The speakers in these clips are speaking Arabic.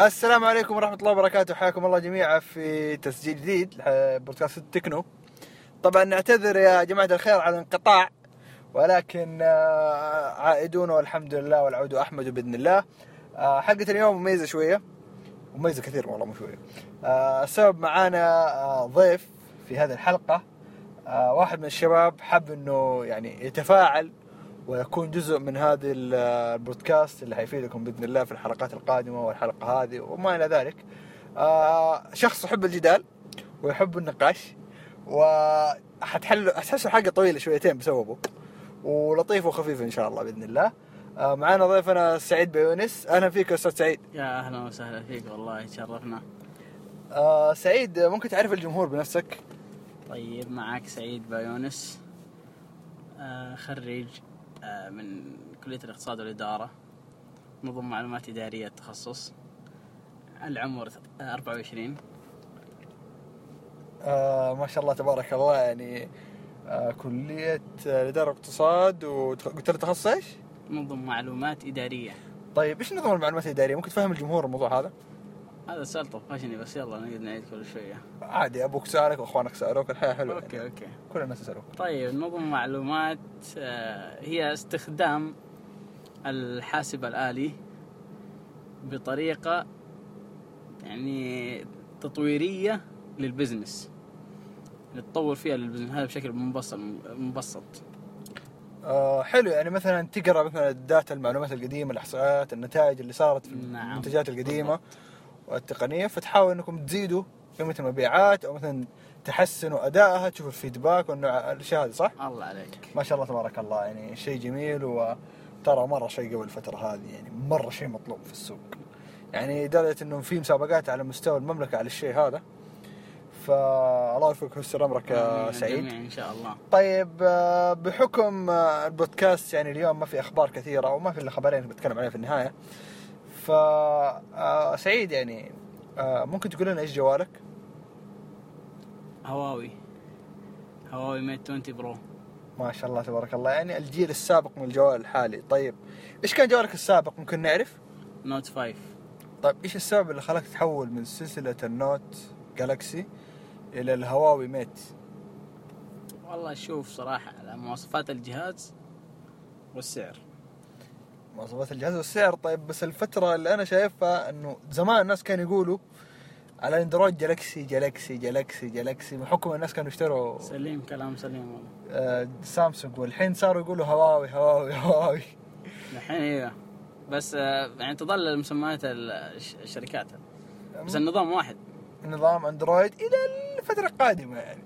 السلام عليكم ورحمة الله وبركاته. حياكم الله جميعا في تسجيل جديد بودكاست التكنو. طبعا نعتذر يا جماعة الخير على الانقطاع ولكن آه، عائدون والحمد لله والعود أحمد بإذن الله. آه، حلقة اليوم مميزة شوية مميزة كثير والله مو شوية. آه، السبب معانا ضيف في هذه الحلقة واحد من الشباب حب إنه يعني يتفاعل ويكون جزء من هذه البودكاست اللي حيفيدكم بإذن الله في الحلقات القادمة والحلقة هذه وما إلى ذلك. آه شخص يحب الجدال ويحب النقاش وحتحل حتحس الحلقة طويلة شويتين بسببه ولطيف وخفيف إن شاء الله بإذن الله. آه معنا ضيفنا سعيد بيونس أهلا فيك أستاذ سعيد. يا أهلا وسهلا فيك والله تشرفنا. آه سعيد ممكن تعرف الجمهور بنفسك؟ طيب معك سعيد بايونس آه خريج من كلية الاقتصاد والإدارة نظم معلومات إدارية التخصص العمر 24 آه ما شاء الله تبارك الله يعني آه كلية الإدارة والاقتصاد وقلت لي تخصص إيش؟ نظم معلومات إدارية طيب إيش نظم المعلومات الإدارية؟ ممكن تفهم الجمهور الموضوع هذا؟ هذا سؤال طفشني بس يلا نقدر نعيد كل شوية. عادي أبوك سألك وأخوانك سألوك الحياة حلوة. okay يعني. okay. كل الناس يسالوك طيب نظم معلومات آه، هي استخدام الحاسب الآلي بطريقة يعني تطويرية لل business نتطور فيها لل business. هذا بشكل مبسط مبسط آه حلو. يعني مثلا تقرأ مثلا ال data المعلومات القديمة الاحصائيات النتائج اللي صارت في نعم. المنتجات القديمة. والتقنيه فتحاولوا إنكم تزيدوا قيمه المبيعات أو مثلا تحسنوا أدائها تشوفوا الفيدباك والنوع الأشياء هذه صح؟ الله عليك. ما شاء الله تبارك الله يعني شيء جميل وترى مرة شيء قبل الفترة هذه يعني مرة شيء مطلوب في السوق. يعني لدرجة إنه في مسابقات على مستوى المملكة على الشيء هذا فالله يوفقك ويستر أمرك يا سعيد. إن شاء الله. طيب آه، بحكم آه، البودكاست يعني اليوم ما في أخبار كثيرة أو ما في إلا خبرين بتكلم عليها في النهاية ف آه، سعيد يعني ممكن تقول لنا إيش جوالك؟ هواوي. هواوي Mate 20 Pro. ما شاء الله تبارك الله. يعني الجيل السابق من الجوال الحالي. طيب إيش كان جوالك السابق؟ ممكن نعرف؟ Note 5 طيب إيش السبب اللي خلاك تحول من سلسلة ال Note جالكسي إلى الهواوي Mate؟ والله شوف صراحة على مواصفات الجهاز والسعر. مواصفات الجهاز والسعر. طيب بس الفترة اللي أنا شايفها إنه زمان الناس كانوا يقولوا على اندرويد جالكسي جالكسي جالكسي جالكسي بحكم الناس كانوا يشتروا سليم كلام سليم والله. آه سامسونج. والحين صاروا يقولوا هواوي هواوي هواوي. الحين أيوه بس آه يعني تظل المسميات الشركات. بس النظام واحد. نظام اندرويد إلى الفترة القادمة يعني.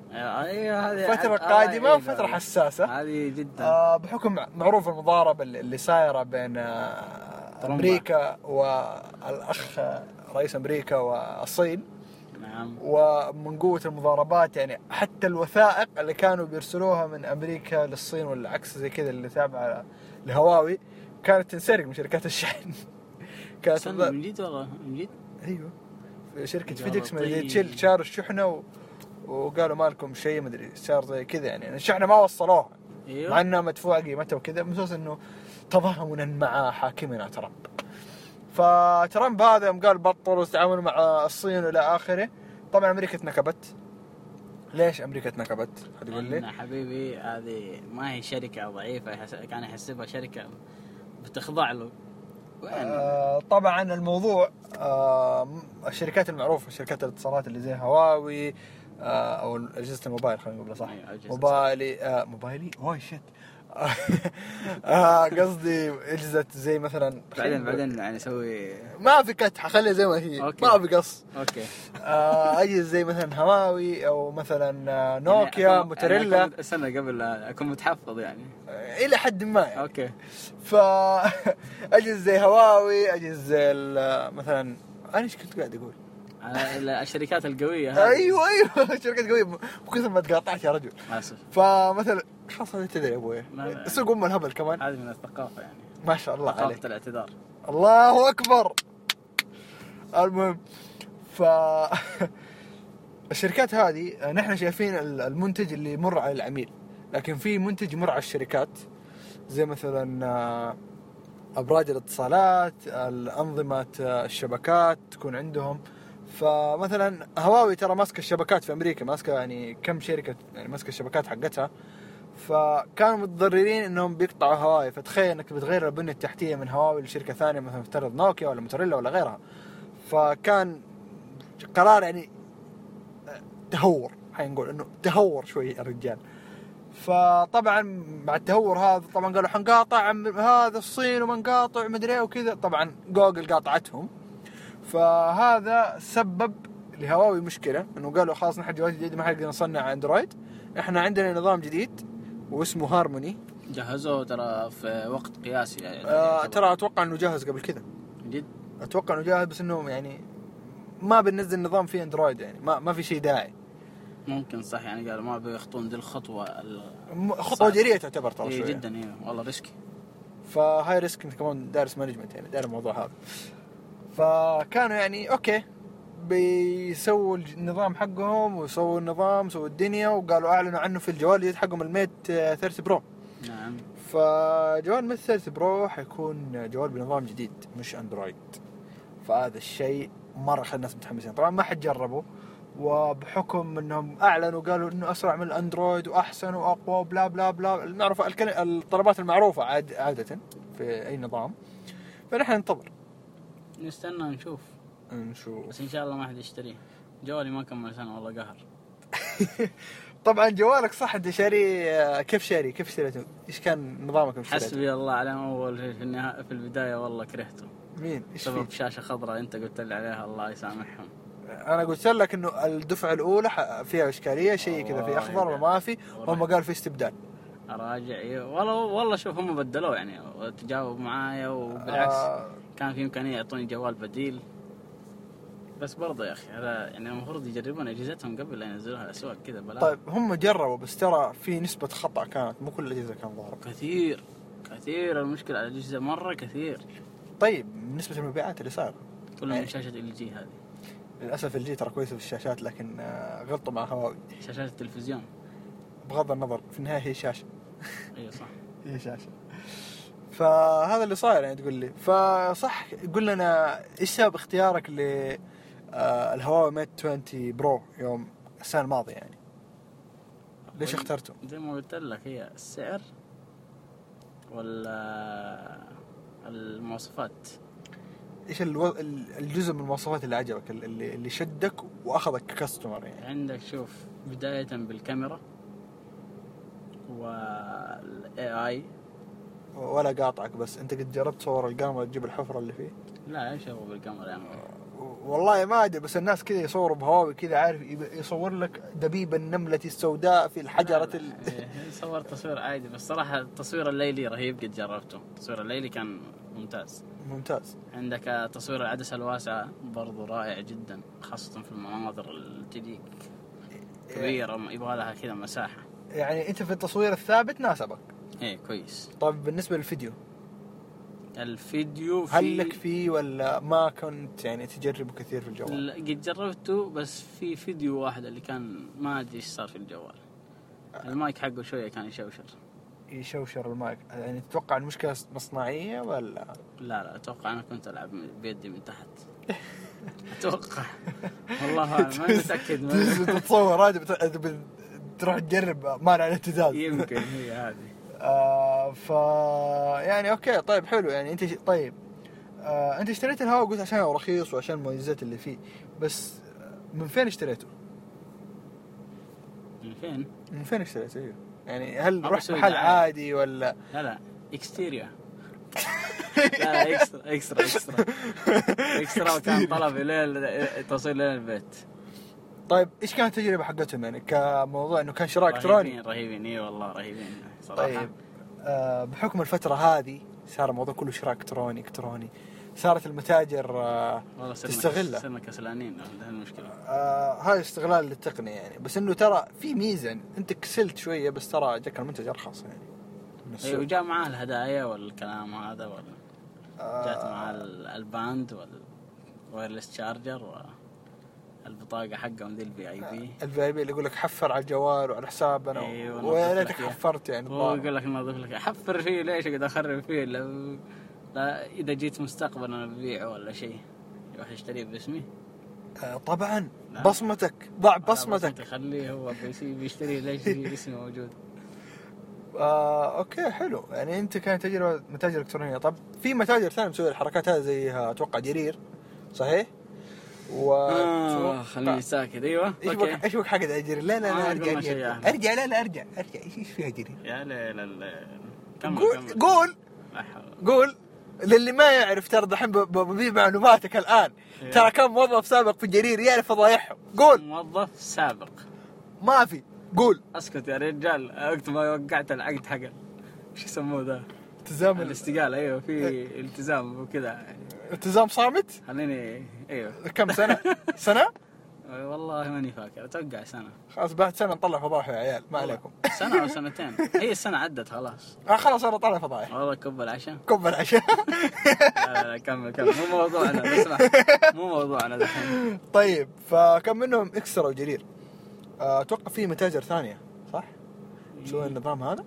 أيوه هذه فترة قادمة أيوة. وفترة حساسة. هذه جدا. آه بحكم معروف المضاربة اللي صايره بين آه أمريكا والأخ رئيس أمريكا والصين. نعم. ومن قوة المضاربات يعني حتى الوثائق اللي كانوا بيرسلوها من أمريكا للصين والعكس زي كذا اللي تابعة لهواوي كانت تنسرق من شركات الشحن. كانت من جد والله؟ من جد؟ أيوه. شركة فيديكس ما تشيل شاروا الشحنة و... وقالوا ما لكم شيء ما أدري صار زي كذا يعني. الشحنة ما وصلوها. أيوه. مع إنها مدفوعة قيمتها وكذا بس إنه تضامنا مع حاكمنا ترامب. فترامب هذا يوم قال بطلوا التعامل مع الصين والى آخره. طبعا أمريكا تنكبت ليش أمريكا تنكبت؟ يقول لي؟ حبيبي هذه ما هي شركة ضعيفة كان يحسبها شركة بتخضع له. آه طبعا الموضوع آه الشركات المعروفة شركات الاتصالات اللي زي هواوي آه أو اجهزه الموبايل خلينا نقول صح أيوة موبايلي آه موبايلي؟ oh shit. آه قصدي اجهزه زي مثلا بعدين بعدين يعني نسوي ما في cut حخليها زي ما هي. okay. ما في قص. okay. آه اجهزه زي مثلا هواوي أو مثلا آه، نوكيا يعني موتورولا يعني استنى قبل أكون متحفظ يعني. إلى حد ما يعني. أوكي. ف أجهزة زي هواوي أجهزة زي مثلا أنا إيش كنت قاعد أقول؟ الشركات القوية هذه. أيوه أيوه الشركات القوية بكثر ما تقاطعت يا رجل. آسف. فمثلا خلاص هذا تدري يا أبوي؟ سوق أم الهبل كمان. هذه من الثقافة يعني. ما شاء الله ثقافة عليك. الاعتذار. الله أكبر. المهم ف الشركات هذه نحن شايفين المنتج اللي يمر على العميل. لكن في منتج يمر على الشركات. زي مثلا أبراج الاتصالات الأنظمة الشبكات تكون عندهم. فمثلا هواوي ترى ماسكة الشبكات في أمريكا ماسكة يعني كم شركة يعني ماسكة الشبكات حقتها. فكانوا متضررين إنهم بيقطعوا هواوي فتخيل إنك بتغير البنية التحتية من هواوي لشركة ثانية مثلا افترض نوكيا ولا موتوريلا ولا غيرها. فكان قرار يعني تهور حنقول إنه تهور شوي الرجال. فطبعا مع التهور هذا طبعا قالوا حنقاطع هذا الصين وما نقاطع مدري إيه وكذا. طبعا جوجل قاطعتهم. فهذا سبب لهواوي مشكلة إنه قالوا خلاص نحن جوال جديد ما حنقدر نصنع أندرويد. إحنا عندنا نظام جديد. واسمه هارموني. جهزوه ترى في وقت قياسي يعني. آه ترى أتوقع إنه جاهز قبل كذا. جد؟ أتوقع إنه جاهز بس إنه يعني ما بننزل نظام فيه أندرويد يعني. ما ما في شيء داعي. ممكن صح يعني قالوا ما بيخطون دي الخطوة خطوة. جريئة تعتبر ترى إيه. جدا إيه والله risky. فهاي ريسك إنت كمان دارس management يعني داير الموضوع هذا. فكانوا يعني أوكي. بيسووا النظام حقهم وسووا النظام سووا الدنيا وقالوا أعلنوا عنه في الجوال الجديد حقهم ال Mate 30 Pro. نعم. فجوال Mate 30 Pro حيكون جوال بنظام جديد مش أندرويد. فهذا الشيء مرة خلى الناس متحمسين طبعا ما حد جربه وبحكم إنهم أعلنوا قالوا إنه أسرع من الأندرويد وأحسن وأقوى وبلا بلا بلا نعرف الطلبات المعروفة عاد عادة في أي نظام. فنحن ننتظر. نستنى نشوف. نشوف بس إن شاء الله ما حد يشتريه جوالي ما كمل سنه والله قهر طبعا جوالك صح أنت شاري كيف شاري كيف اشتريته؟ إيش كان نظامك اشتريته؟ حسبي الله عليهم أول في, في, النهاية في البداية والله كرهته مين؟ إيش سبب؟ شاشة خضراء أنت قلت لي عليها الله يسامحهم أنا قلت لك إنه الدفعة الأولى فيها إشكالية شيء كذا في أخضر وما في هم. قالوا في استبدال أراجع إيه، والله والله شوف هم بدلوه يعني وتجاوب معايا وبالعكس آه كان في إمكانية يعطوني جوال بديل بس برضه يا أخي هذا يعني المفروض يجربون أجهزتهم قبل لا ينزلوها الأسواق كذا بلا طيب هم جربوا بس ترى في نسبة خطأ كانت مو كل الاجهزه كان ضارب كثير كثير المشكلة على الأجهزة مرة كثير. طيب نسبة المبيعات اللي صار كلهم أي. شاشه LG هذه. للأسف LG ترى كويسة في الشاشات لكن آه، غلطوا مع هواوي. شاشات التلفزيون. بغض النظر في النهاية هي شاشة. أيوه صح. هي شاشة. فهذا اللي صاير يعني تقول لي. فصح قول لنا إيش سبب اختيارك ل الهواوي ميت 20 برو يوم السنة الماضية يعني. ليش اخترته؟ زي ما قلت لك هي السعر ولا المواصفات. إيش ألو... الجزء من المواصفات اللي عجبك؟ اللي اللي شدك وأخذك كاستمر يعني. عندك شوف بداية بالكاميرا والاي اي ولا قاطعك بس أنت قد جربت تصور القمر تجيب الحفرة اللي فيه؟ لا إيش هو بالكاميرا يعني. والله ما أدري بس الناس كذا يصوروا بهواوي كذا عارف يصور لك دبيب النملة السوداء في الحجرة ال... إيه، صور تصوير عادي بس صراحة التصوير الليلي رهيب قد جربته. التصوير الليلي كان ممتاز. ممتاز. عندك تصوير العدسة الواسعة برضو رائع جدا خاصة في المناظر اللي تجيك كبيرة يبغى لها كذا مساحة. يعني أنت في التصوير الثابت ناسبك. إيه كويس. طيب بالنسبة للفيديو. الفيديو في هل لك فيه ولا ما كنت يعني تجربه كثير في الجوال؟ لا، قد جربته بس في فيديو واحد اللي كان ما أدري إيش صار في الجوال. المايك حقه شوية كان يشوشر. يشوشر المايك. يعني تتوقع المشكلة مصنعية ولا؟ لا لا أتوقع أنا كنت ألعب بيدي من تحت. أتوقع. والله ما متأكد تتصور هذا بت- تروح تجرب مانع الاهتزاز يمكن هي هذه. آه ف يعني أوكي طيب حلو يعني أنت طيب آه أنت اشتريت الهواء قلت عشان رخيص وعشان المميزات اللي فيه بس من فين اشتريته؟ من فين؟ من فين اشتريته؟ أيوه يعني هل رحت محل. عادي ولا لا لا إكستيريا لا لا إكسترا إكسترا إكسترا إكسترا وكان طلب لين توصيل لين البيت طيب إيش كانت التجربة حقتهم يعني كموضوع إنه كان شراء إلكتروني؟ رهيبين رهيبين. اي والله رهيبين صراحة. طيب آه بحكم الفترة هذه صار الموضوع كله شراء إلكتروني إلكتروني. صارت المتاجر آه تستغله. صرنا كسلانين هذه المشكلة. آه هذا استغلال للتقنية يعني. بس إنه ترى في ميزة أنت كسلت شوية بس ترى جاك المنتج أرخص يعني. من السوق. اي وجاء معاه الهدايا والكلام هذا وال... آه، جات معاه ال- ال band وال wireless charger والبطاقه حقهم ذي ال VIP ال VIP اللي يقول لك حفر على الجوال وعلى حسابنا. أيوة، ويا ريتك. حفرت يعني هو. يقول لك نضيف لك حفر فيه ليش اقعد أخرب فيه؟ لو لا إذا جيت مستقبلا ببيعه ولا شيء. يروح يشتريه باسمي. آه طبعا. لا. بصمتك. ضع بصمتك. خليه هو بيسي- بيشتريه ليش في اسمي موجود؟ آه أوكي حلو. يعني أنت كانت تجربة متاجر إلكترونية. طب في متاجر ثانية مسوي الحركات هذه زي أتوقع جرير صحيح؟ و آه خليني ساكت. أيوه إيش أوكي. بك إيش بك حق جرير؟ لا لا لا أرجع ارجع يعني. أرجع لا لا أرجع أرجع. إيش فيها جرير؟ يا ليل قول قول. قول. للي ما يعرف ترى دحين ببيع معلوماتك الآن. إيه. ترى كم موظف سابق في جرير يعرف فضايحهم. قول. موظف سابق. ما في. قول. اسكت يا رجال. وقت ما وقعت العقد حق إيش يسموه ذا؟ التزام. الاستقالة. أيوه في التزام وكذا. يعني التزام صامت؟ خليني إيوه. كم سنة؟ سنة؟ والله ماني فاكر أتوقع سنة. خلاص بعد سنة نطلع فضايح يا عيال ما عليكم. سنة أو سنتين. هي السنة عدت خلاص. آه خلاص أنا طالع فضايح. والله كب العشاء. كب العشاء. لا لا كمل كمل. مو موضوعنا اسمع. مو موضوعنا دحين. طيب فكم منهم إكسترا وجرير؟ آه، أتوقع في متاجر ثانية صح؟ مسوي النظام هذا؟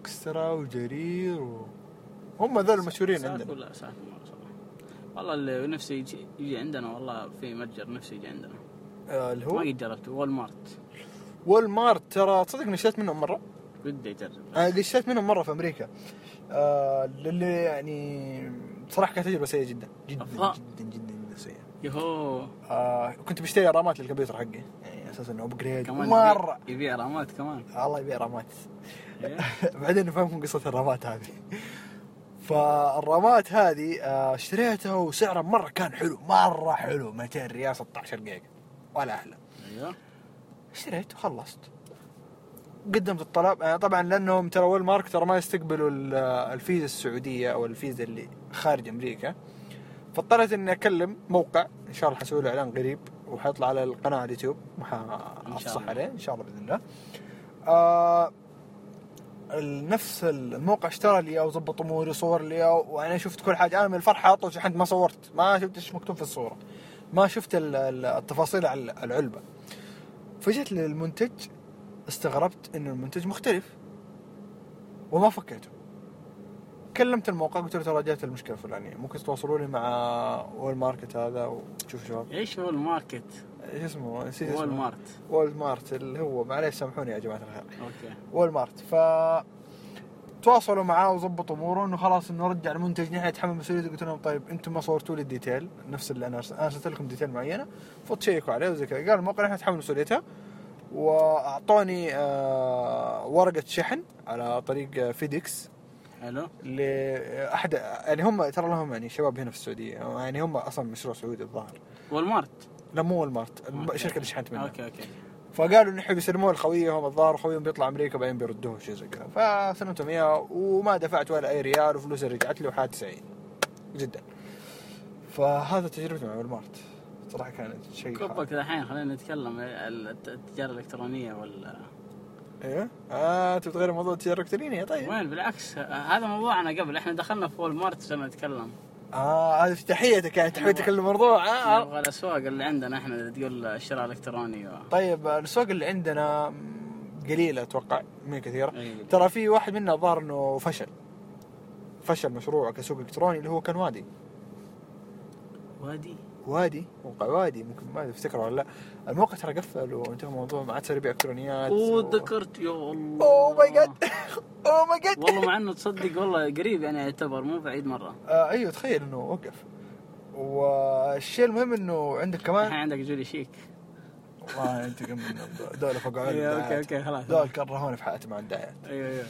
إكسترا وجرير و... هم ذول المشهورين عندنا. ولا صراحة والله اللي نفسي يجي, يجي عندنا والله في متجر نفسي يجي عندنا. آه، اللي ما هو قد جربته وول مارت وول مارت ترى تصدق إني اشتريت منهم مرة؟ ودي أجرب. أنا قد اشتريت منهم مرة في أمريكا. آه للي يعني بصراحه كانت تجربة سيئة جدا جدا أفضل. جدا جدا جدا سيئة. يهو. آه كنت بشتري رامات للكمبيوتر حقي. يعني أساسا إنه upgrade مرة. يبيع, رامات كمان. الله يبيع رامات. إيه. بعدين نفهمكم قصة الرامات هذه. فالرامات هذه آه، اشتريتها وسعرها مرة كان حلو مرة حلو 200 ريال 16 جيجا. ولا أحلى أيوه. اشتريت وخلصت. قدمت الطلب آه، طبعا لأنهم ترى وول مارك ترى ما يستقبلوا ال- الفيزا السعودية أو الفيزا اللي خارج أمريكا. فاضطريت إني أكلم موقع إن شاء الله حسوي له إعلان قريب وحيطلع على القناة على اليوتيوب. وحافصح الله. عليه إن شاء الله بإذن الله. آه نفس الموقع اشترى لي وظبط أموري وصور لي وأنا شفت كل حاجة. أنا من الفرحة اطول شحنت ما صورت. ما شفت إيش مكتوب في الصورة. ما شفت ال- ال- التفاصيل على العلبة. فجيت للمنتج استغربت ان المنتج مختلف. وما فكيته. كلمت الموقع قلت له ترى جات المشكلة الفلانية. ممكن تتواصلوا لي مع وول ماركت هذا وتشوف شباب. إيش هو الماركت؟ إيش اسمه؟ نسيت وول اسمه. مارت وول مارت اللي هو معليش سامحوني يا جماعة الخير. أوكي. وول مارت ف تواصلوا معاه وظبطوا أموره إنه خلاص إنه رجع المنتج نحن يتحمل مسؤوليته قلت لهم طيب أنتم ما صورتوا لي ال detail. نفس اللي أنا أنا أرسلت لكم detail معينة. فتشيكوا عليه وزي كذا. قال الموقع نحن نتحمل مسؤوليتها وأعطوني آه ورقة شحن على طريق فيديكس. حلو. لاحد يعني هم ترى لهم يعني شباب هنا في السعودية. يعني هم أصلا مشروع سعودي الظاهر. وول مارت لا مو وول مارت. الشركة اللي شحنت منها. أوكي أوكي. فقالوا إنه يسلموه لخويهم الظاهر خويهم بيطلع أمريكا بعدين بيردوه شيء زي كذا. فسلمتهم اياه وما دفعت ولا أي ريال وفلوسي رجعت لي وحالتي سعيد. جدا. فهذا تجربتي مع والمارت. صراحة كانت شيء كبك الحين خلينا نتكلم الت- التجارة الإلكترونية ولا إيه؟ آه تبي تغير موضوع التجارة الإلكترونية؟ طيب. وين؟ بالعكس هذا موضوعنا قبل. إحنا دخلنا في وول مارت عشان نتكلم. آه هذه افتتاحيتك يعني تحبي الموضوع آه. نبغى الأسواق اللي عندنا إحنا تقول الشراء الإلكتروني و... طيب الأسواق اللي عندنا قليلة أتوقع مو كثيرة. أي. ترى في واحد منا الظاهر إنه فشل. فشل مشروعه كسوق إلكتروني اللي هو كان وادي. وادي؟ وادي موقع وادي ممكن ما تفتكره ولا لا. الموقع ترى قفل وانتهى الموضوع ما عاد صار يبيع الكترونيات أوه تذكرت يا الله. oh my God oh my God والله مع إنه تصدق والله قريب يعني يعتبر مو بعيد مرة. آه أيوه تخيل إنه وقف. والشيء المهم إنه عندك الحين كمان عندك جولي شيك. والله أنت من دولة فوق عيون. أوكي أوكي خلاص. دول كرهوني في حياتي مع الدعايات أيوه أيوه.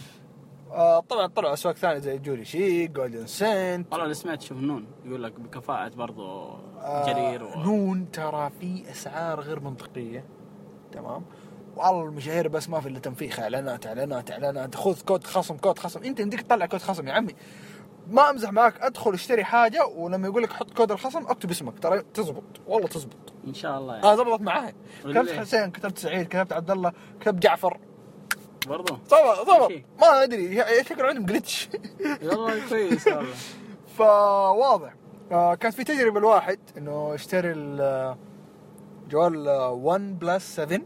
آه طبعا طلعوا أسواق ثانية زي جولي شيك جولدن سنت. والله اللي سمعت شوف نون يقول لك بكفاءة برضو آه، جرير و... نون ترى في أسعار غير منطقية. تمام؟ والله المشاهير بس ما في إلا تنفيخ إعلانات إعلانات إعلانات. خذ كود خصم كود خصم. أنت يمديك تطلع كود خصم يا عمي. ما أمزح معك أدخل اشتري حاجة ولما يقول لك حط كود الخصم أكتب اسمك. ترى تزبط والله تزبط. إن شاء الله يعني. آه زبطت معاي. كتبت. حسين كتبت سعيد كتبت عبد الله كتبت جعفر. برضو؟ زبط زبط ماشي. ما أدري شكله عندهم glitch والله كويس والله فواضح. آه كانت في تجربة الواحد إنه اشتري ال- جوال آه، OnePlus 7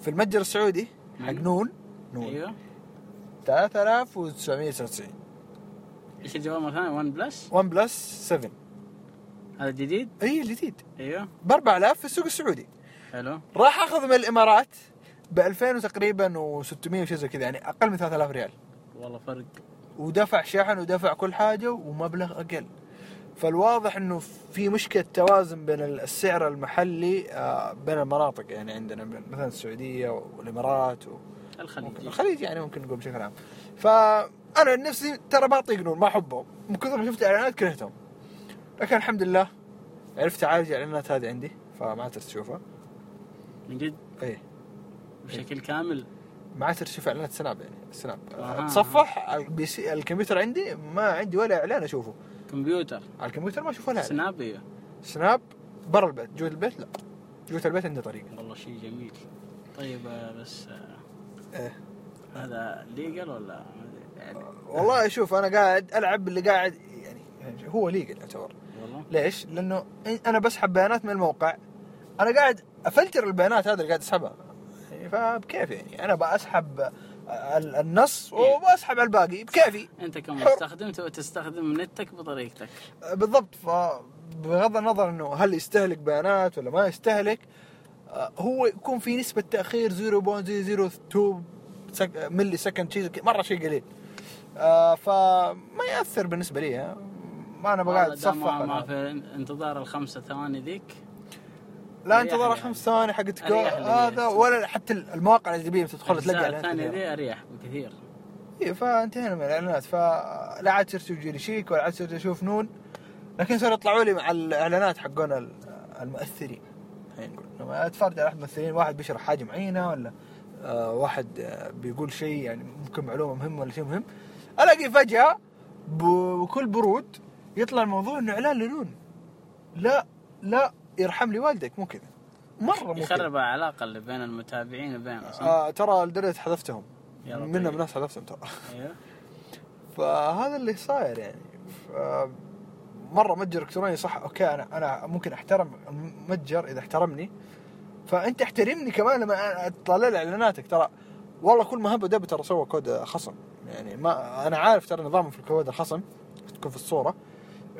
في المتجر السعودي حق. نون. نون. أيوه. 3999 إيش الجوال مرة ثانية؟ 1 Plus OnePlus 7 هذا جديد اي الجديد. أيوه. ب 4000 في السوق السعودي. حلو. راح أخذ من الإمارات. ب 2000 تقريبا و600 وشي زي كذا يعني أقل من 3000 ريال. والله فرق. ودفع شحن ودفع كل حاجة ومبلغ أقل. فالواضح إنه في مشكلة توازن بين السعر المحلي آه، بين المناطق يعني عندنا مثلا السعودية والإمارات و... الخليج. الخليج يعني ممكن نقول بشكل عام. فانا نفسي ترى ما أطيق نور ما احبهم من كثر ما شفت إعلانات كرهتهم. لكن الحمد لله عرفت اعالج الاعلانات هذه عندي فما عاد تشوفها من جد؟ إيه. بشكل كامل. ما عاد تشوف إعلانات سناب يعني السناب أها. تصفح الكمبيوتر عندي ما عندي ولا إعلان أشوفه. كمبيوتر. على الكمبيوتر ما أشوف ولا إعلان. سناب أيوه سناب برا البيت. جوا البيت لا. جوا البيت عندي طريقه والله شيء جميل. طيب آه، بس آه، إيه. هذا ليجل ولا؟ يعني والله شوف أنا قاعد ألعب اللي قاعد يعني يعني هو ليجل يعتبر. والله. ليش؟ لأنه أنا بسحب بيانات من الموقع. أنا قاعد أفلتر البيانات هذا اللي قاعد أسحبها. يعني فبكيف يعني. أنا بسحب ال- النص وبسحب الباقي بكيفي. أنت كمستخدم تستخدم؟ نتك بطريقتك. بالضبط. فبغض النظر إنه هل يستهلك بيانات ولا ما يستهلك آه، هو يكون في نسبة تأخير 0.002 سك- milli second شيء مرة شيء قليل. آه، فما يأثر بالنسبة لي. ما أنا بقعد اتصفح ما, ولا- في انتظار الخمسة ثواني ذيك لا لي خمس ثواني لي. هذا. ولا حتى المواقع اللي تبيها تدخل تلاقي كثيرة. ذي أريح بكثير. إيه، فانتهينا من الإعلانات. فلا عاد صرت يجي لي شيك ولا عاد صرت أشوف نون. لكن صاروا يطلعوا لي مع الإعلانات حقون ال- المؤثرين. خلينا نقول لما أتفرج على أحد الممثلين واحد بيشرح حاجة معينة ولا آه واحد آه بيقول شيء يعني ممكن معلومة مهمة ولا شيء مهم. ألاقي فجأة بكل برود يطلع الموضوع إنه إعلان لنون. لا لا يرحم لي والدك مو كذا. مرة مو كذا. يخرب العلاقة اللي بين المتابعين وبين صح؟ آه ترى لدرجه حذفتهم. منهم. ناس حذفتهم ترى. أيوه. فهذا اللي صاير يعني. مرة متجر إلكتروني صح أوكي أنا أنا ممكن أحترم المتجر إذا احترمني. فأنت احترمني كمان لما أطلع لي إعلاناتك. ترى والله كل ما هبه دب ترى سوى كود خصم. يعني ما أنا عارف ترى نظامه في الكود الخصم تكون في الصورة.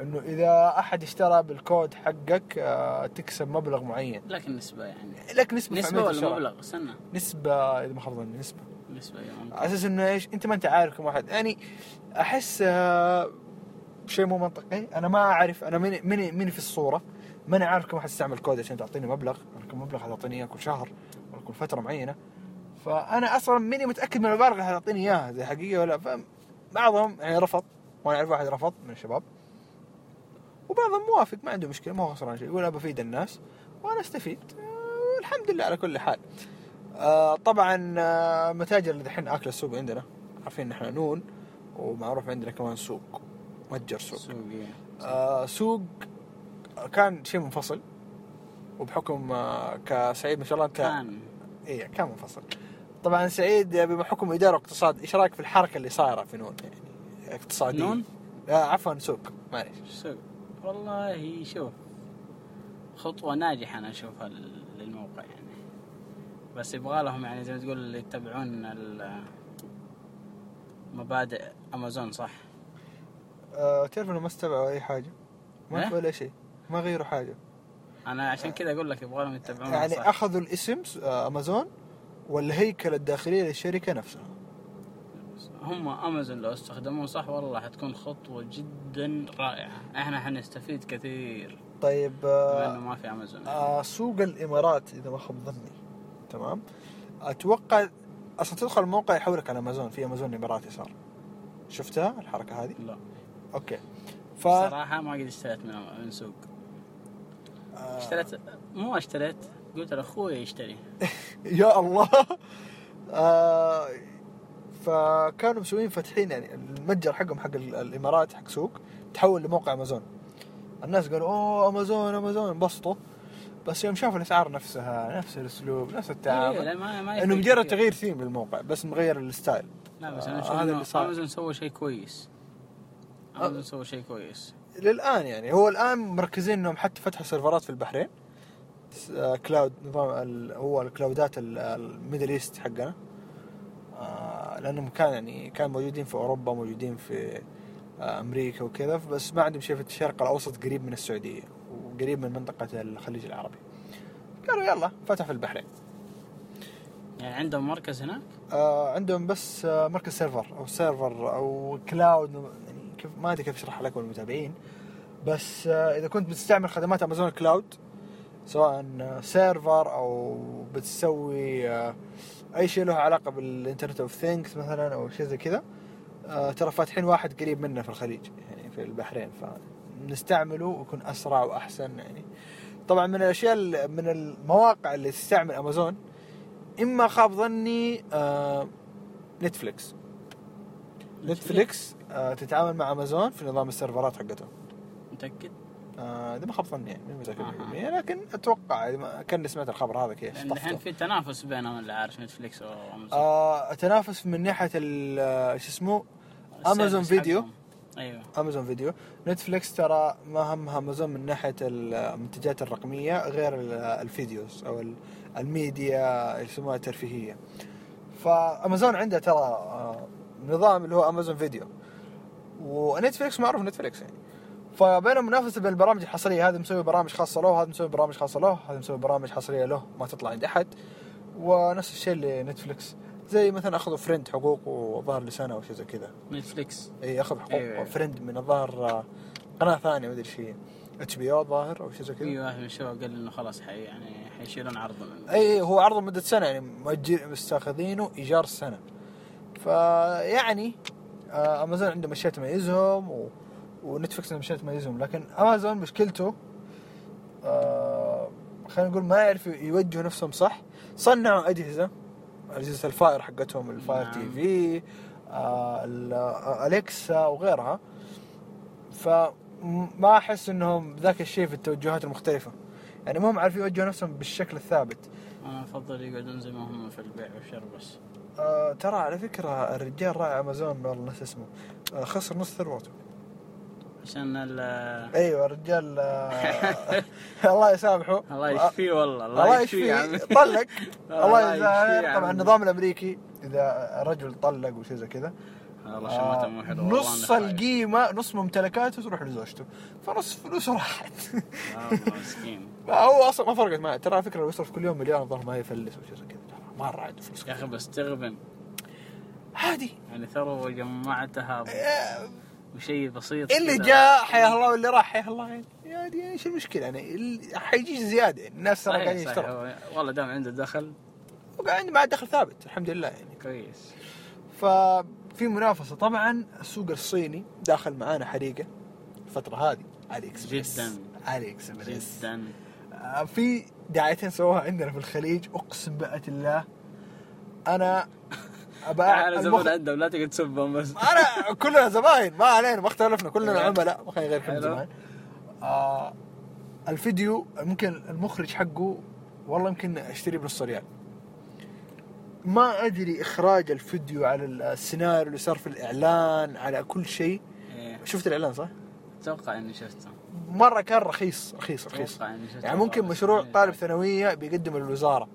إنه إذا أحد اشترى بالكود حقك آه، تكسب مبلغ معين. لكن نسبة يعني. لك نسبة عملية ولا. مبلغ؟ استنى. نسبة إذا ما خاب ظني نسبة. نسبة يا ممكن. على أساس إنه إيش؟ أنت ما أنت عارف كم واحد يعني أحس آه، شيء مو منطقي. أنا ما أعرف أنا ماني ماني ماني في الصورة. ماني عارف كم واحد استعمل كود عشان تعطيني مبلغ. كم مبلغ حتعطيني إياه كل شهر ولا كل فترة معينة. فأنا أصلا ماني متأكد من المبالغ اللي حتعطيني إياها زي حقيقيه ولا فبعضهم يعني رفض وأنا أعرف واحد رفض من الشباب. وبعضهم موافق ما عنده مشكلة ما هو خسران شيء يقول بفيد الناس وأنا أستفيد. آه، الحمد لله على كل حال. آه، طبعا آه، متاجر اللي دحين أكل السوق عندنا. عارفين نحن نون ومعروف عندنا كمان سوق متجر سوق. سوق. آه، سوق كان شيء منفصل وبحكم آه، كسعيد ما شاء الله انت كان. إيه كان منفصل. طبعا سعيد بحكم إدارة واقتصاد إيش رأيك في الحركة اللي صايرة في نون؟ يعني اقتصادية. نون؟ آه عفوا سوق معليش. سوق. والله شوف خطوة ناجحة أنا أشوفها لل- للموقع يعني. بس يبغى لهم يعني زي ما تقول اللي يتبعون مبادئ أمازون صح؟ آه تعرف إنه ما استبعوا أي حاجة؟ ما؟ في ولا شيء. ما غيروا حاجة. أنا عشان كذا أقول لك يبغى لهم يتبعون يعني صح. أخذوا الاسم آه أمازون والهيكل الداخلية للشركة نفسها. هم أمازون لو استخدموه صح والله حتكون خطوة جدا رائعة. إحنا حنستفيد كثير. طيب بما إنه آه ما في امازون آه سوق الإمارات إذا ما خاب ظني. تمام؟ أتوقع أصلا تدخل الموقع يحولك على امازون في امازون الإماراتي صار. شفتها الحركة هذه؟ لا. أوكي. ف صراحة ما قد اشتريت من من سوق. آه. اشتريت مو اشتريت قلت لأخوي يشتري. يا الله. آه فكانوا مسوين فاتحين يعني المتجر حقهم حق ال- الإمارات حق سوق تحول لموقع أمازون. الناس قالوا أوه أمازون أمازون. انبسطوا. بس يوم شافوا الأسعار نفسها نفس الأسلوب نفس إيه، التعامل ما إنه مجرد. تغيير ثيم للموقع بس مغير ال style. لا بس آه، أنا أشوف هذا اللي انه صار. أمازون سوى شيء كويس. أمازون سوى شيء كويس. للآن يعني هو الآن مركزين إنهم حتى فتحوا سيرفرات في البحرين. س- آه، cloud نظام هو الكلاودات ال- ال Middle East حقنا. آه، لانهم كان يعني كان موجودين في أوروبا موجودين في آه، أمريكا وكذا. بس ما عندهم شيء في الشرق الأوسط قريب من السعودية وقريب من منطقة الخليج العربي. قالوا يلا فتح في البحرين. يعني عندهم مركز هناك؟ آه عندهم بس آه مركز server أو server أو cloud. يعني كيف ما أدري كيف أشرح لكم المتابعين. بس آه إذا كنت بتستعمل خدمات أمازون cloud سواء آه، server أو بتسوي آه أي شيء له علاقة بال Internet of Things مثلا أو شيء زي كذا آه ترى فاتحين واحد قريب منا في الخليج يعني في البحرين فنستعمله ويكون أسرع وأحسن يعني. طبعا من الأشياء ال- من المواقع اللي تستعمل أمازون إما خاب ظني آه نتفليكس نتفليكس آه تتعامل مع أمازون في نظام السيرفرات حقتهم متأكد؟ آه ده ما خاب ظني يعني مو متاكد. 100% لكن أتوقع ما- كاني سمعت الخبر هذا كيف الحين في تنافس بينهم اللي عارف نتفليكس وامازون آه تنافس من ناحية آه، شو اسمه؟ ال service video. حقهم. أيوه. امازون فيديو نتفليكس ترى ما همها امازون من ناحية المنتجات الرقمية غير ال- ال videos أو ال- الميديا اللي يسموها الترفيهية. فامازون عندها ترى آه، نظام اللي هو امازون فيديو ونتفليكس معروف نتفليكس يعني. فبينهم منافسه بين البرامج الحصريه هذا مسوي برامج خاصة له هذا مسوي برامج خاصة له هذا مسوي برامج حصرية له ما تطلع عند أحد. ونفس الشيء لنتفليكس. زي مثلا أخذوا Friends حقوق وظهر لسنة أو شيء زي كذا. نتفليكس. إي اخذ حقوق أيوة. أيوة. Friends من الظاهر آه، قناة ثانية ما أدري إيش هي HBO ظاهر أو شيء زي كذا. واحد من الشباب قال إنه خلاص حي يعني حيشيلون عرض من- إي هو عرضه مده سنة يعني مؤجر مستاخذينه إيجار سنه فيعني آه، امازون عندهم اشياء تميزهم و... ونتفلكس اشياء تميزهم لكن امازون مشكلته آه خلينا نقول ما يعرف يوجهوا نفسهم صح. صنعوا أجهزة أجهزة ال Fire حقتهم ال Fire نعم. TV آه ال- آه، Alexa وغيرها. فما أحس إنهم ذاك الشيء في التوجهات المختلفة. يعني ما هم عارفين يوجهوا نفسهم بالشكل الثابت. أنا أفضل يقعدون زي ما هم في البيع والشراء بس. آه ترى على فكرة الرجال راعي امازون والله ناس اسمه. آه خسر نص ثروته. عشان ال أيوه الرجال آه الله يسامحه. الله يشفيه والله الله يشفيه. يشفيه. طلق. الله الله يشفيه يزاهر يا طبعا. النظام الأمريكي إذا رجل طلق وشيء زي كذا آه، شماته مو حلوة والله نص. القيمة نص ممتلكاته تروح لزوجته. فنص فلوسه راحت. آه، مسكين. هو أصلا ما فرقت معه ترى على فكرة لو يصرف كل يوم مليون الظاهر ما يفلس وشيء زي كذا. ترى مره عنده فلوس يا أخي بس تغبن. عادي. يعني ثروة جمعتها. بشيء بسيط اللي. جاء حياه الله واللي راح حياه الله يعني يا دي إيش المشكلة؟ يعني حيجي زيادة. يعني الناس ترى قاعدين يشتغلوا هو- والله دام عنده دخل. وقاعد معاه دخل ثابت الحمد لله يعني. كويس. ففي منافسة. طبعا السوق الصيني داخل معانا حريقة الفترة هذه AliExpress جداً. AliExpress جدا. آه، في دعايتين سووها عندنا في الخليج. أقسم بآيات الله أنا ابى أنا زبون عندهم لا تقعد تسبهم بس. أنا كلنا زباين ما علينا ما اختلفنا كلنا أيوة. عملاء ما خلينا غير كم حلو. زمان. آه الفيديو ممكن المخرج حقه والله يمكن اشتري بنص ريال ما أدري إخراج الفيديو على السيناريو اللي صار في الإعلان على كل شيء. إيه، شفت الإعلان صح؟ أتوقع إني شفته. مرة كان رخيص رخيص رخيص. يعني ممكن مشروع طالب ثانوية بيقدم للوزارة.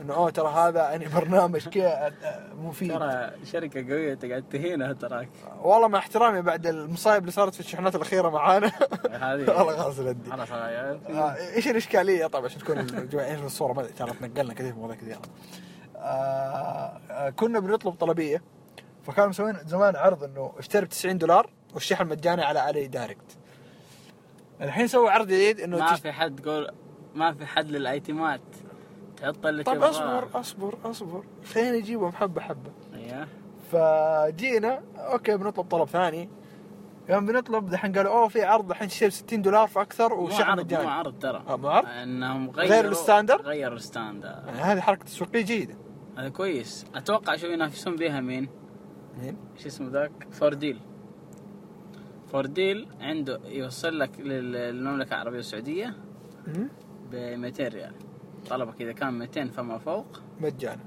إنه أوه ترى هذا يعني برنامج كذا مفيد. ترى شركة قوية تقعد تهينها تراك. والله مع احترامي بعد المصايب اللي صارت في الشحنات الأخيرة معانا. هذه. والله خلاص ردي خلاص آه، إيش الإشكالية؟ طبعا عشان تكون في الصورة؟ ما ترى تنقلنا كثير في مواضيع كثيرة. آه آه كنا بنطلب طلبية فكانوا مسوين زمان عرض إنه اشتري ب 90 دولار والشحن مجاني على Ali Direct. الحين سووا عرض جديد إنه ما تش- في حد تقول ما في حد للأيتمات. تحط اللي طب تبغاه. أصبر أصبر أصبر خلينا نجيبهم حبة حبة أيوه فجينا أوكي بنطلب طلب ثاني يوم بنطلب دحين قالوا أوه في عرض دحين تشتري ب 60 دولار فاكثر وشحن عرض مو مجاني عرض ترى مو عرض؟ انهم غير غيروا ال standard؟ غيروا ال standard يعني هذه حركة تسويقية جيدة هذا كويس أتوقع شو ينافسون بها مين؟ مين؟ شو اسمه ذاك؟ Fordeal Fordeal عنده يوصل لك لل- للمملكة العربية السعودية ب 200 ريال طلبك اذا كان 200 فما فوق. مجانا.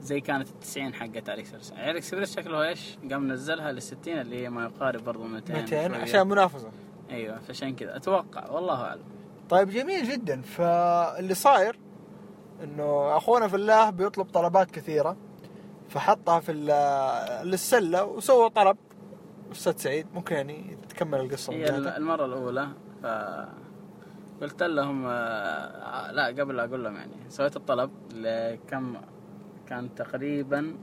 زي كانت ال 90 حقت AliExpress AliExpress شكله إيش؟ قام نزلها لل 60 اللي هي ما يقارب برضو 200 200 شوية. عشان منافسة. أيوه فعشان كذا. أتوقع والله أعلم. طيب جميل جدا. فاللي صاير إنه أخونا في الله بيطلب طلبات كثيرة فحطها في للسلة وسوى طلب. أستاذ سعيد ممكن يعني تكمل القصة هي جهتك؟ المرة الأولى ف قلت لهم آه، لا قبل لا أقول لهم يعني. سويت الطلب لكم كان تقريبا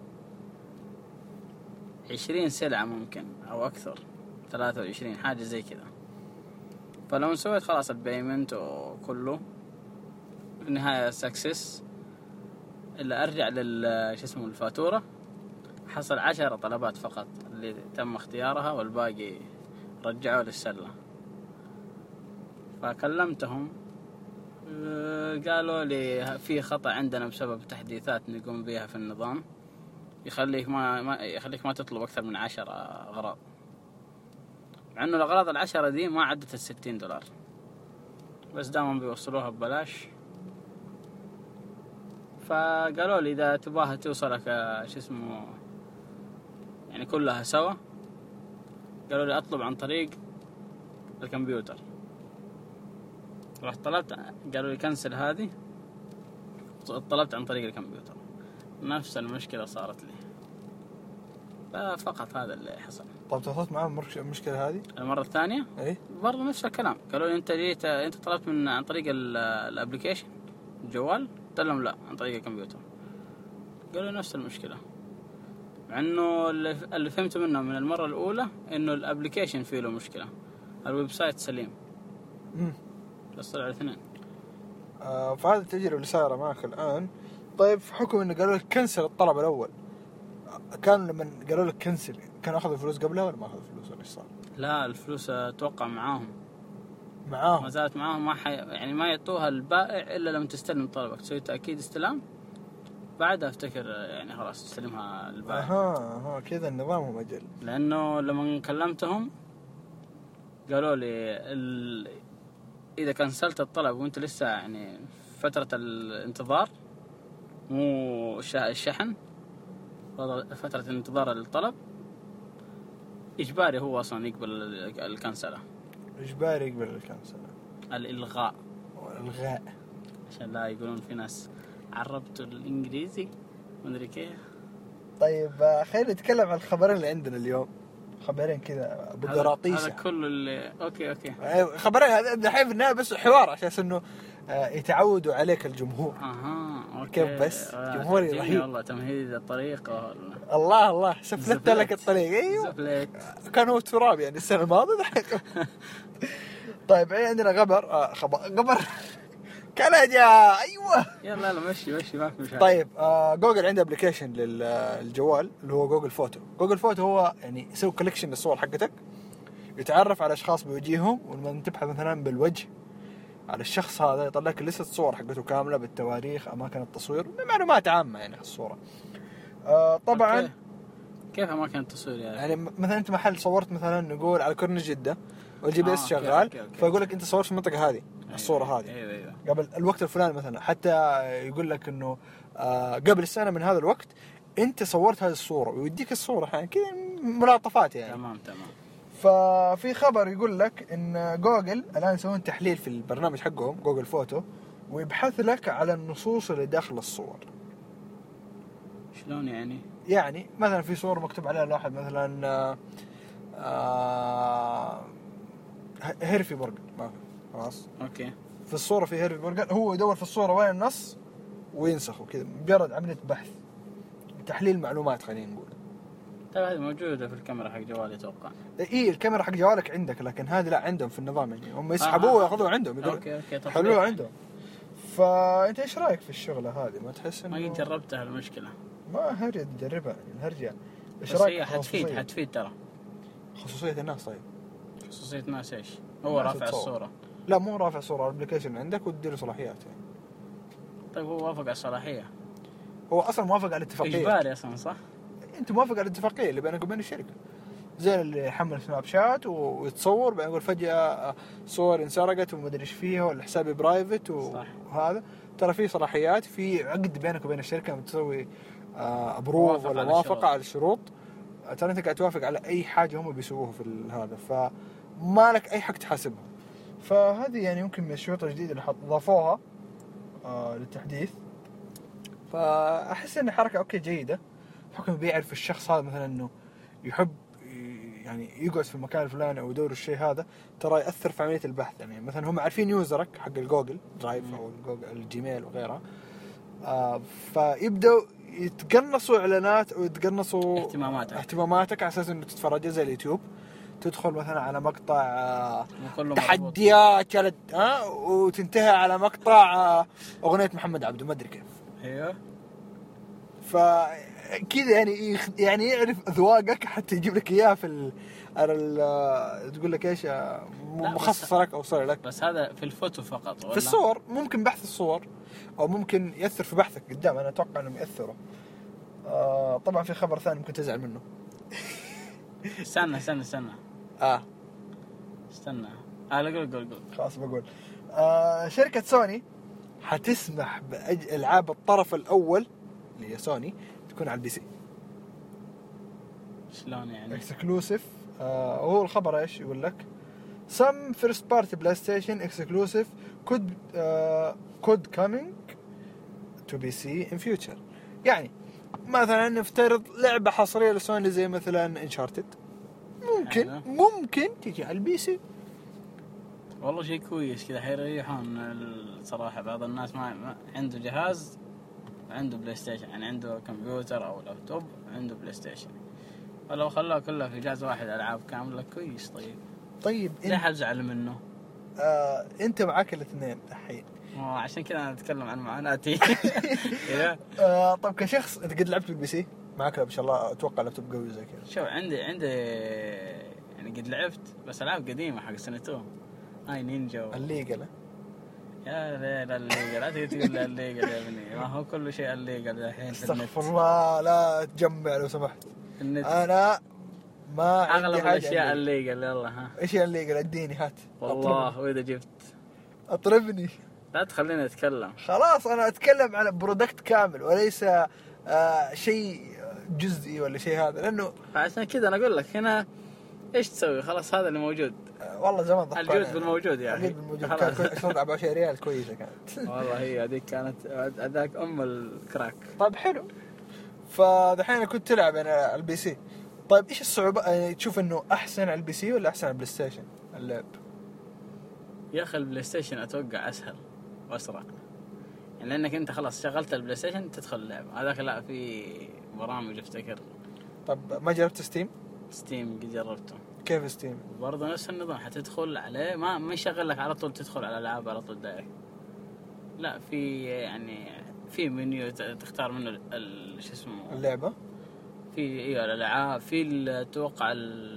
عشرين سلعة ممكن أو أكثر ثلاثة وعشرين حاجة زي كذا. فلما سويت خلاص ال payment وكله في النهاية success إلا أرجع لل شو اسمه الفاتورة. حصل عشرة طلبات فقط اللي تم اختيارها والباقي رجعوا للسلة. فكلمتهم آه، قالوا لي في خطأ عندنا بسبب تحديثات نقوم بها في النظام. يخليك ما, ما يخليك ما تطلب أكثر من عشر أغراض. مع إنه الأغراض العشرة دي ما عدت الستين دولار. بس دائما بيوصلوها ببلاش. فقالوا لي إذا تبغاها توصلك آه، شو اسمه يعني كلها سوا. قالوا لي أطلب عن طريق الكمبيوتر. رحت طلبت قالوا لي كنسل هذه. طلبت عن طريق الكمبيوتر. نفس المشكلة صارت لي. ففقط هذا اللي حصل. طب تواصلت معاهم المشكلة هذه؟ المرة الثانية؟ إي. برضه نفس الكلام. قالوا لي أنت جيت أنت طلبت من عن طريق ال- ال application؟ الجوال قلت لهم لا عن طريق الكمبيوتر. قالوا نفس المشكلة. مع إنه اللي فهمته منهم من المرة الأولى إنه ال application فيه له مشكلة. ال website سليم. امم بس طلع الاثنين آه فهذه التجربه اللي صايرة معك الآن. طيب حكم إنه قالوا لك كنسل الطلب الأول كان لما قالوا لك كنسل كانوا أخذوا فلوس قبلها ولا ما أخذوا فلوس ولا إيش صار؟ لا الفلوس أتوقع معاهم. ما معاهم زالت معاهم ما حي... يعني ما يعطوها البائع إلا لما تستلم طلبك. تسوي تأكيد استلام بعدها أفتكر يعني خلاص تستلمها البائع. أها أها كذا النظام هو مجل لأنه لما كلمتهم قالوا لي ال... إذا كنسلت الطلب وأنت لسه يعني فترة الانتظار مو الش- الشحن فترة الانتظار للطلب إجباري هو أصلا يقبل ال- الكنسلة. إجباري يقبل الكنسل الإلغاء. الغاء عشان لا يقولون في ناس عربت الإنجليزي مدري كيف. طيب آه، خلينا نتكلم عن الخبرين اللي عندنا اليوم. خبرين كذا هذا هذا بقراطيسه كله اللي okay okay. خبرين هذا الحين في النهاية بس حوار عشان إنه آه، يتعودوا عليك الجمهور. أها okay. كيف بس؟ آه، جمهوري رهيب. والله تمهيد الطريقة. ولا الله الله سفلت لك الطريق. أيوه. سفلت. كان هو تراب يعني السنة الماضية. دحين طيب عندنا خبر آه خبر خبر. كندا. أيوه. يلا يلا مشي مشي ما في مشاكل. طيب آه جوجل عنده application للجوال اللي هو Google Photo. Google Photo هو يعني يسوي collection للصور حقتك يتعرف على أشخاص بوجيههم ولما تبحث مثلا بالوجه على الشخص هذا يطلع لك لسه صور حقته كاملة بالتواريخ أماكن التصوير معلومات عامة يعني عن الصورة. آه طبعا okay. كيف أماكن التصوير يعني؟ يعني مثلا أنت محل صورت مثلا نقول على كورنيش جدة وال GP آه، S okay، شغال okay، okay. فيقول لك أنت صورت في المنطقة هذه الصورة أيوة، هذه. أيوه قبل الوقت الفلاني مثلا حتى يقول لك إنه آه، قبل السنة من هذا الوقت أنت صورت هذه الصورة ويديك الصورة يعني كذا ملاطفات يعني. تمام تمام. ففي خبر يقول لك إن جوجل الآن يسوون تحليل في البرنامج حقهم Google Photo ويبحث لك على النصوص اللي داخل الصور. شلون يعني؟ يعني مثلا في صورة مكتوب عليها لوحة مثلا آه، آه، هيرفي برجر خلاص. okay. في الصورة في هيرفي برجر هو يدور في الصورة وين النص وينسخه كذا مجرد عملية بحث تحليل معلومات خلينا نقول طيب هذه موجودة في الكاميرا حق جوالي أتوقع إي الكاميرا حق جوالك عندك لكن هذه لا عندهم في النظام يعني هم يسحبوه آه. وياخذوه عندهم يقول okay okay. حلوة عندهم فأنت إيش رأيك في الشغلة هذه ما تحس ما انه قد جربتها المشكلة ما هرجة تجربها يعني الهرجه إيش رايك هي في حتفيد خصوصية؟ حتفيد ترى خصوصية الناس طيب خصوصية ناس إيش؟ هو الناس رافع. الصورة لا مو رافع صورة ال application عندك وتديله صلاحيات يعني. طيب هو وافق على الصلاحية هو أصلا موافق على الاتفاقية إجباري أصلا صح؟ أنت موافق على الاتفاقية اللي بينك وبين الشركة زي اللي يحمل سناب شات ويتصور بعدين يقول فجأة صور انسرقت وما أدري إيش فيها ولا حسابي private. وهذا ترى في صلاحيات في عقد بينك وبين الشركة لما تسوي approve موافقة ولا الشروط. على الشروط ترى أنت قاعد توافق على أي حاجة هم بيسووها في هذا فما لك أي حق تحاسبهم فهذه يعني يمكن من الشروط الجديدة اللي حط- ضافوها آه للتحديث فأحس إن حركة okay جيدة بحكم بيعرف الشخص هذا مثلا إنه يحب يعني يقعد في المكان الفلاني أو يدور الشيء هذا ترى يأثر في عملية البحث يعني مثلا هم عارفين user ك حق ال Google Drive. أو ال Google ال Gmail وغيرها آه فيبدأوا يتقنصوا إعلانات أو يتقنصوا اهتماماتك. اهتماماتك على أساس إنه تتفرج زي اليوتيوب تدخل مثلا على مقطع آه. تحديات جلد ها وتنتهي على مقطع آه أغنية محمد عبده ما أدري كيف. أيوه. فكذا يعني يخ- يعني يعرف أذواقك حتى يجيب لك إياها في ال... على ال... تقول لك إيش آه، مخصص لك أو صار لك. بس هذا في الفوتو فقط ولا؟ في الصور ممكن بحث الصور أو ممكن يأثر في بحثك قدام أنا أتوقع إنهم يأثروا. آه طبعا في خبر ثاني ممكن تزعل منه. استنى استنى استنى. آه. استنى. آه لا قول قول قول. خلاص بقول. آه شركة سوني حتسمح بألعاب الطرف الأول اللي هي سوني تكون على ال PC. شلون يعني؟ exclusive آه وهو الخبر إيش يقول لك؟ Some first party PlayStation exclusive could uh, could coming to PC in future. يعني مثلا نفترض لعبة حصرية لسوني زي مثلا Uncharted ممكن أيوة. ممكن تجي على البي سي. والله شيء كويس كذا. حيريحون الصراحه بعض الناس ما, عنده جهاز عنده PlayStation يعني عنده كمبيوتر أو لابتوب عنده PlayStation ولو خلوه كله في جهاز واحد ألعاب كاملة كويس طيب. طيب ليه انت, حزعل منه؟ آه أنت معاك الاثنين الحين. عشان كذا أنا أتكلم عن معاناتي. آه طب كشخص أنت قد لعبت بال PC؟ معك ما شاء الله أتوقع لابتوب قوي زي كذا. شوف عندي عندي يعني قد لعبت بس ألعاب قديمة حق سنة 2 هاي نينجا و... الليجل. يا ليل illegal. لا تقول تقول لي illegal يا ابني. ما هو كل شيء illegal الحين أستغفر الله لا تجمع لو سمحت. النت. أنا ما أغلب الأشياء illegal. يلا ها. إيش illegal؟ اديني هات. والله وإذا جبت. أطربني. لا تخليني اتكلم خلاص أنا أتكلم عن product كامل وليس آه شيء جزئي ولا شيء هذا لأنه عشان كذا أنا أقول لك هنا إيش تسوي؟ خلاص هذا اللي موجود. آه والله زمان ضحكوا الجود علينا. بالموجود يعني. الجود بالموجود. كان كل- 24 ريال كويسة كانت. والله هي هذيك كانت هذاك أم ال crack. طيب حلو. فدحين كنت تلعب أنا على ال PC. طيب إيش الصعوبة؟ يعني تشوف إنه أحسن على ال PC ولا أحسن على ال PlayStation اللعب يا أخي ال PlayStation أتوقع أسهل. واسرع يعني لأنك أنت خلاص شغلت ال PlayStation تدخل اللعب هذاك لا في برامج أفتكر. طب ما جربت Steam؟ Steam قد جربته. كيف Steam؟ برضه نفس النظام حتدخل عليه ما ما يشغل لك على طول تدخل على الألعاب على طول direct. لا في يعني في منيو تختار منه شو اسمه؟ اللعبة؟ في إيوه الألعاب. في أتوقع ال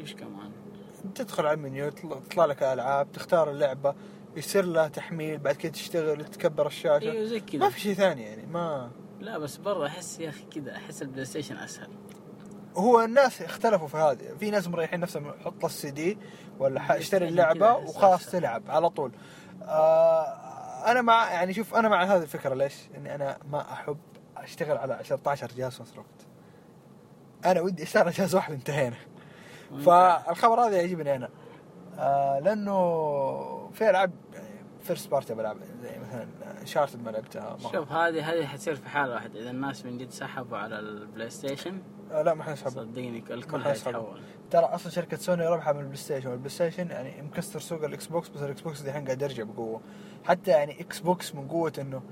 إيش كمان؟ تدخل على المنيو يطلع لك ألعاب تختار اللعبة يصير لها تحميل بعد كده تشتغل تكبر الشاشة. أيوه زي ما كذا في شيء ثاني يعني ما لا بس برضه أحس يا أخي كذا أحس ال PlayStation أسهل. هو الناس اختلفوا في هذه. في ناس مريحين نفسهم حط السي دي ولا اشتري كذا اللعبه وخلاص. تلعب على طول. آه أنا مع يعني شوف أنا مع هذه الفكرة. ليش؟ إني أنا ما أحب أشتغل على 16 جهاز في نفس الوقت. أنا ودي أشتغل على جهاز واحد انتهينا. فالخبر هذا يعجبني أنا. آه لأنه في ألعاب first party بلعب زي مثلا Uncharted ما لعبتها. شوف هذه هذه حتصير في حال واحد إذا الناس من جد سحبوا على ال PlayStation آه لا ما حنسحب صدقني الكل. حيتحول. ترى أصلا شركة سوني ربحها من ال PlayStation وال PlayStation يعني مكسر سوق ال Xbox بس ال Xbox الحين قاعد يرجع بقوة. حتى يعني Xbox من قوة إنه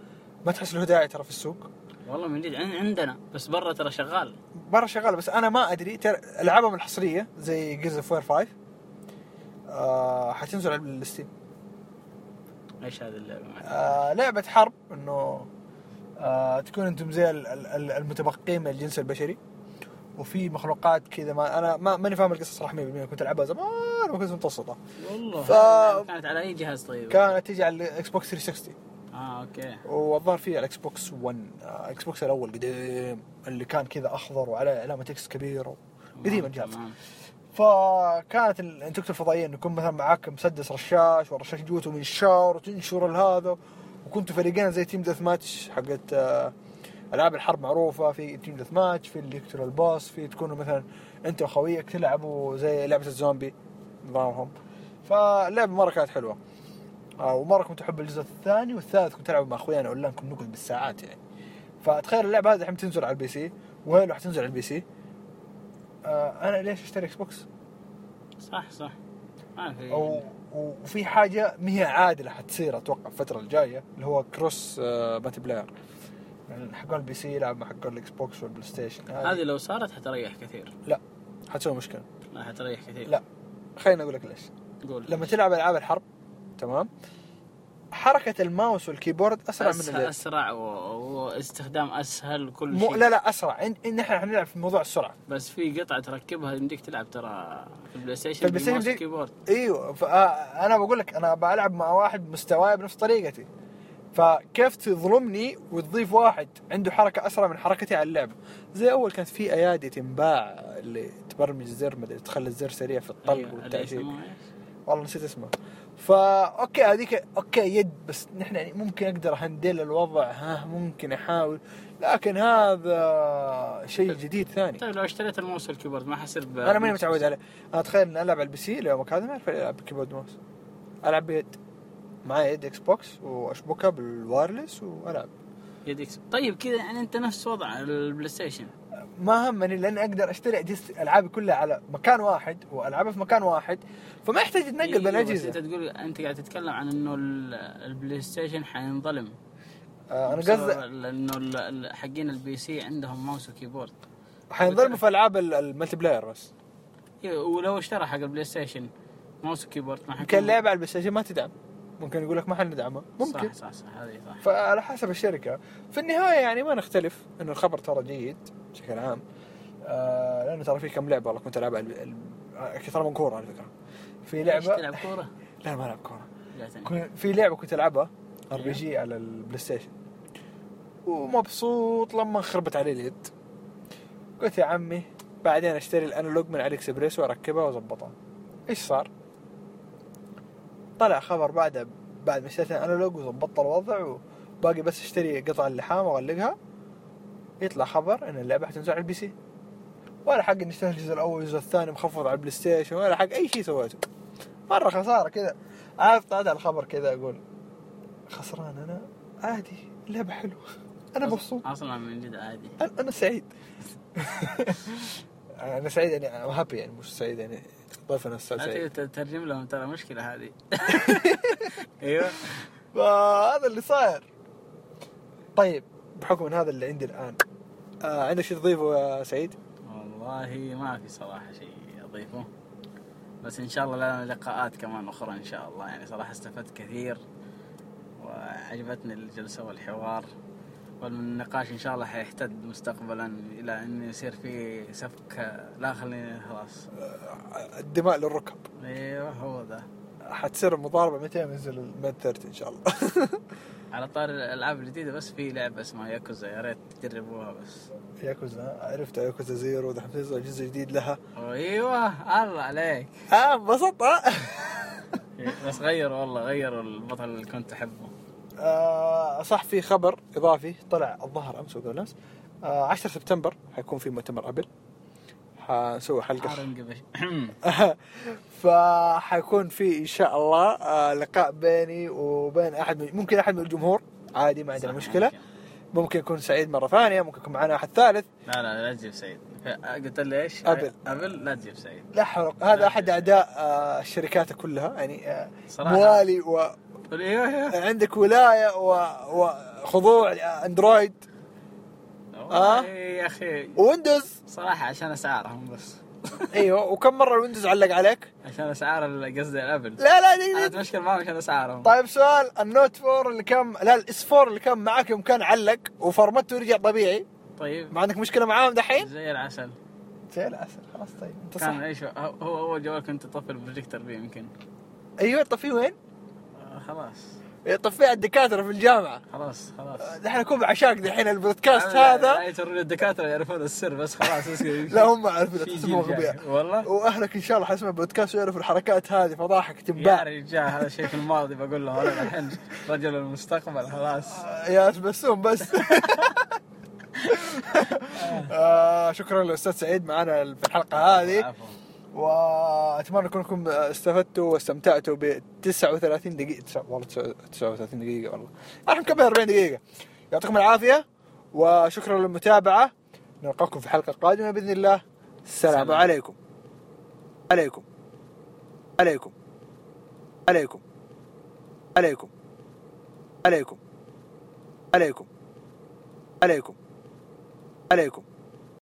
ما تحس له داعي ترى في السوق. والله من جد عن- عندنا. بس برا ترى شغال. برا شغاله بس أنا ما أدري. ترى ألعابهم الحصرية زي Gears of 5 آه حتنزل على ال Steam. إيش هذه اللعبة؟ آه لعبة حرب إنه آه تكون أنتم زي ال- ال- ال- المتبقين من الجنس البشري. وفي مخلوقات كذا ما أنا ما ماني فاهم القصة صراحة 100% كنت ألعبها زمان وكنت متوسطة. والله. ف- كانت على أي جهاز طيب؟ كانت تيجي على ال Xbox 360 آه أوكي. والظاهر في على ال Xbox 1 آه، Xbox الأول قديم اللي كان كذا أخضر وعليه علامه X كبيره قديم الجهاز. فكانت الانتكتة الفضائية انه يكون مثلا معاك مسدس رشاش والرشاش جوته منشار وتنشر هذا وكنتوا فريقين زي team deathmatch حقت آه، ألعاب الحرب معروفة في team deathmatch في اللي يقتلوا ال boss في تكونوا مثلا أنت وخويك تلعبوا زي لعبة الزومبي نظامهم. فاللعبة مرة كانت حلوة. آه، ومرة كنت أحب الجزء الثاني والثالث كنت ألعب مع أخويانا اونلاين كنا نقعد بالساعات يعني. فتخيل اللعبة هذه الحين تنزل على ال PC و Halo حتنزل على ال PC. آه أنا ليش أشتري Xbox؟ صح صح. ما في أو وفي حاجة ما هي عادلة حتصير أتوقع الفترة الجاية اللي هو cross آه multiplayer يعني حقون ال PC يلعب مع حقون ال Xbox وال PlayStation هذه لو صارت حتريح كثير. حتسوي مشكلة. لا حتريح كثير. لا. خليني أقول لك ليش. قول. لما تلعب ألعاب الحرب تمام؟ حركة ال mouse وال keyboard أسرع من أسرع, اليد أسرع و... واستخدام أسهل كل مو شيء. لا لا أسرع. إن- إن إحنا حنلعب في موضوع السرعة. بس في قطعة تركبها يمديك تلعب ترى في ال PlayStation في ال PlayStation وال keyboard. إيوه فانا بقول لك أنا بلعب مع واحد مستواي بنفس طريقتي. فكيف تظلمني وتضيف واحد عنده حركة أسرع من حركتي على اللعبه زي أول كانت في أيادي تنباع اللي تبرمج الزر مدري تخلي الزر سريع في الطلق اللي يسموها إيش؟ والله نسيت اسمه. فا أوكي هذيك أوكي يد بس نحن يعني ممكن أقدر handle الوضع ها ممكن أحاول لكن هذا شيء جديد ثاني. طيب لو اشتريت ال mouse وال keyboard ما حيصير ب... أنا ماني متعود عليه. أنا اتخيل إني ألعب على ال PC ليومك هذا ما اعرف ألعب ب keyboard mouse ألعب بيد. معي يد Xbox وأشبكها بال wireless وألعب. يديك طيب كذا يعني أنت نفس وضع ال PlayStation. ما همني لاني أقدر أشتري أجهزة العابي كلها على مكان واحد وألعبها في مكان واحد فما يحتاج اتنقل أيوة، بين بس أنت الاجهزه تقول أنت قاعد تتكلم عن إنه ال- ال PlayStation حينظلم. آه أنا قصدي انه ال- ال- حقين ال PC عندهم mouse و keyboard حينظلموا في ألعاب ال- ال multiplayer بس. إيه، ولو اشترى حق ال PlayStation mouse و keyboard ما يمكن اللعبة على ال PlayStation ما تدعم. ممكن يقول لك ما حندعمها ممكن صح صح صح هذه صح. فعلى حسب الشركة. في النهاية يعني ما نختلف. انه الخبر ترى جيد. بشكل عام. آه لأنه ترى في كم لعبة والله كنت ألعبها ال- ال- أكثر من كورة على فكرة. في لعبه تلعب كورة؟ لا ما ألعب كورة. في لعبة كنت ألعبها RPG على ال PlayStation ومبسوط لما خربت علي اليد. قلت يا عمي بعدين أشتري ال analog من AliExpress وأركبها وأظبطها. إيش صار؟ طلع خبر بعدها بعد ما اشتريت ال analog وظبطت الوضع وباقي بس أشتري قطع اللحام وأغلقها. يطلع خبر إن اللعبة حتنزل على ال PC. ولا حق إني اشتري الجزء الأول والجزء الثاني مخفض على ال PlayStation ولا حق أي شيء سويته. مرة خسارة كذا. عارف على الخبر كذا أقول خسران أنا عادي اللعبة حلوة. أنا مبسوط. أصلا من جد عادي. أنا أنا سعيد. أنا سعيد يعني happy يعني مش سعيد يعني ضيفنا أستاذ سعيد. تترجم لهم ترى مشكلة هذه. أيوه. فهذا اللي صاير. طيب. بحكم إن هذا اللي عندي الآن. آه عندك شيء تضيفه يا سعيد؟ والله ما في صراحة شيء أضيفه. بس إن شاء الله لنا لقاءات كمان أخرى إن شاء الله. يعني صراحة استفدت كثير وعجبتني الجلسة والحوار. والنقاش إن شاء الله حيحتد مستقبلا إلى أن يصير في سفك. لا خليني خلاص. آه، الدماء للركب. أيوه هو ذا حتصير المضاربة متى؟ ينزل الميد 30 إن شاء الله. على طاري الألعاب الجديدة بس في لعبة اسمها ياكوزا يا ريت تجربوها بس. ياكوزا عرفت Yakuza Zero دحين تنزل جزء جديد لها. أيوه الله عليك. آه انبسطت آه. بس غيروا والله غيروا البطل اللي كنت أحبه. آه صح في خبر إضافي طلع الظهر أمس وقبل أمس. آه 10 سبتمبر حيكون في مؤتمر Apple. حنسوي حلقة فحيكون في إن شاء الله آه لقاء بيني وبين أحد من ممكن أحد من الجمهور عادي ما عندنا مشكلة ممكن. يكون سعيد مرة ثانية ممكن يكون معنا أحد ثالث لا لا لا تجيب سعيد قلت لي إيش؟ أبل. أبل لا تجيب سعيد لا حرق هذا أحد أعداء آه الشركات كلها يعني آه صراحة. موالي و قل أيوه أيوه عندك ولاية. وخضوع أندرويد آه. والله يا أخي. Windows؟ صراحة عشان أسعارهم بس. أيوه وكم مرة ال Windows علق عليك؟ عشان أسعار قصدي ال Apple. لا لا أنا دي أتمشكل معهم عشان أسعارهم. طيب سؤال ال Note 4 اللي كان لا ال S 4 اللي كان معاك يوم كان علق وفرمته ورجع طبيعي. طيب. ما عندك مشكلة معاهم دحين؟ زي العسل. زي العسل خلاص طيب أنت كان صح. إيش هو أول جوال كنت اطفي البروجيكتور به يمكن. أيوه طفيه وين؟ آه، خلاص. يطفيه على الدكاترة في الجامعة. خلاص خلاص. دحين اكون عشاق دحين البودكاست هذا. لا يترون الدكاترة يعرفون السر بس خلاص. لا هم عارفين. والله؟ وأهلك إن شاء الله حيسمعوا بودكاست ويعرفوا الحركات هذه فضاحك تنباع يا رجال هذا شيء في الماضي بقول له أنا الحين رجل المستقبل خلاص. يا تبسم بس. آه شكرا للأستاذ سعيد معنا في الحلقة هذه. وأتمنى انكم استفدتوا واستمتعتوا ب 39 دقيقة. تسع- والله تسع- 39 دقيقة والله. إحنا مكمل 40 دقيقة. يعطيكم العافية وشكرا للمتابعة. نلقاكم في حلقه قادمه بإذن الله. السلام سلام. عليكم. عليكم. عليكم. عليكم. عليكم. عليكم. عليكم. عليكم. عليكم.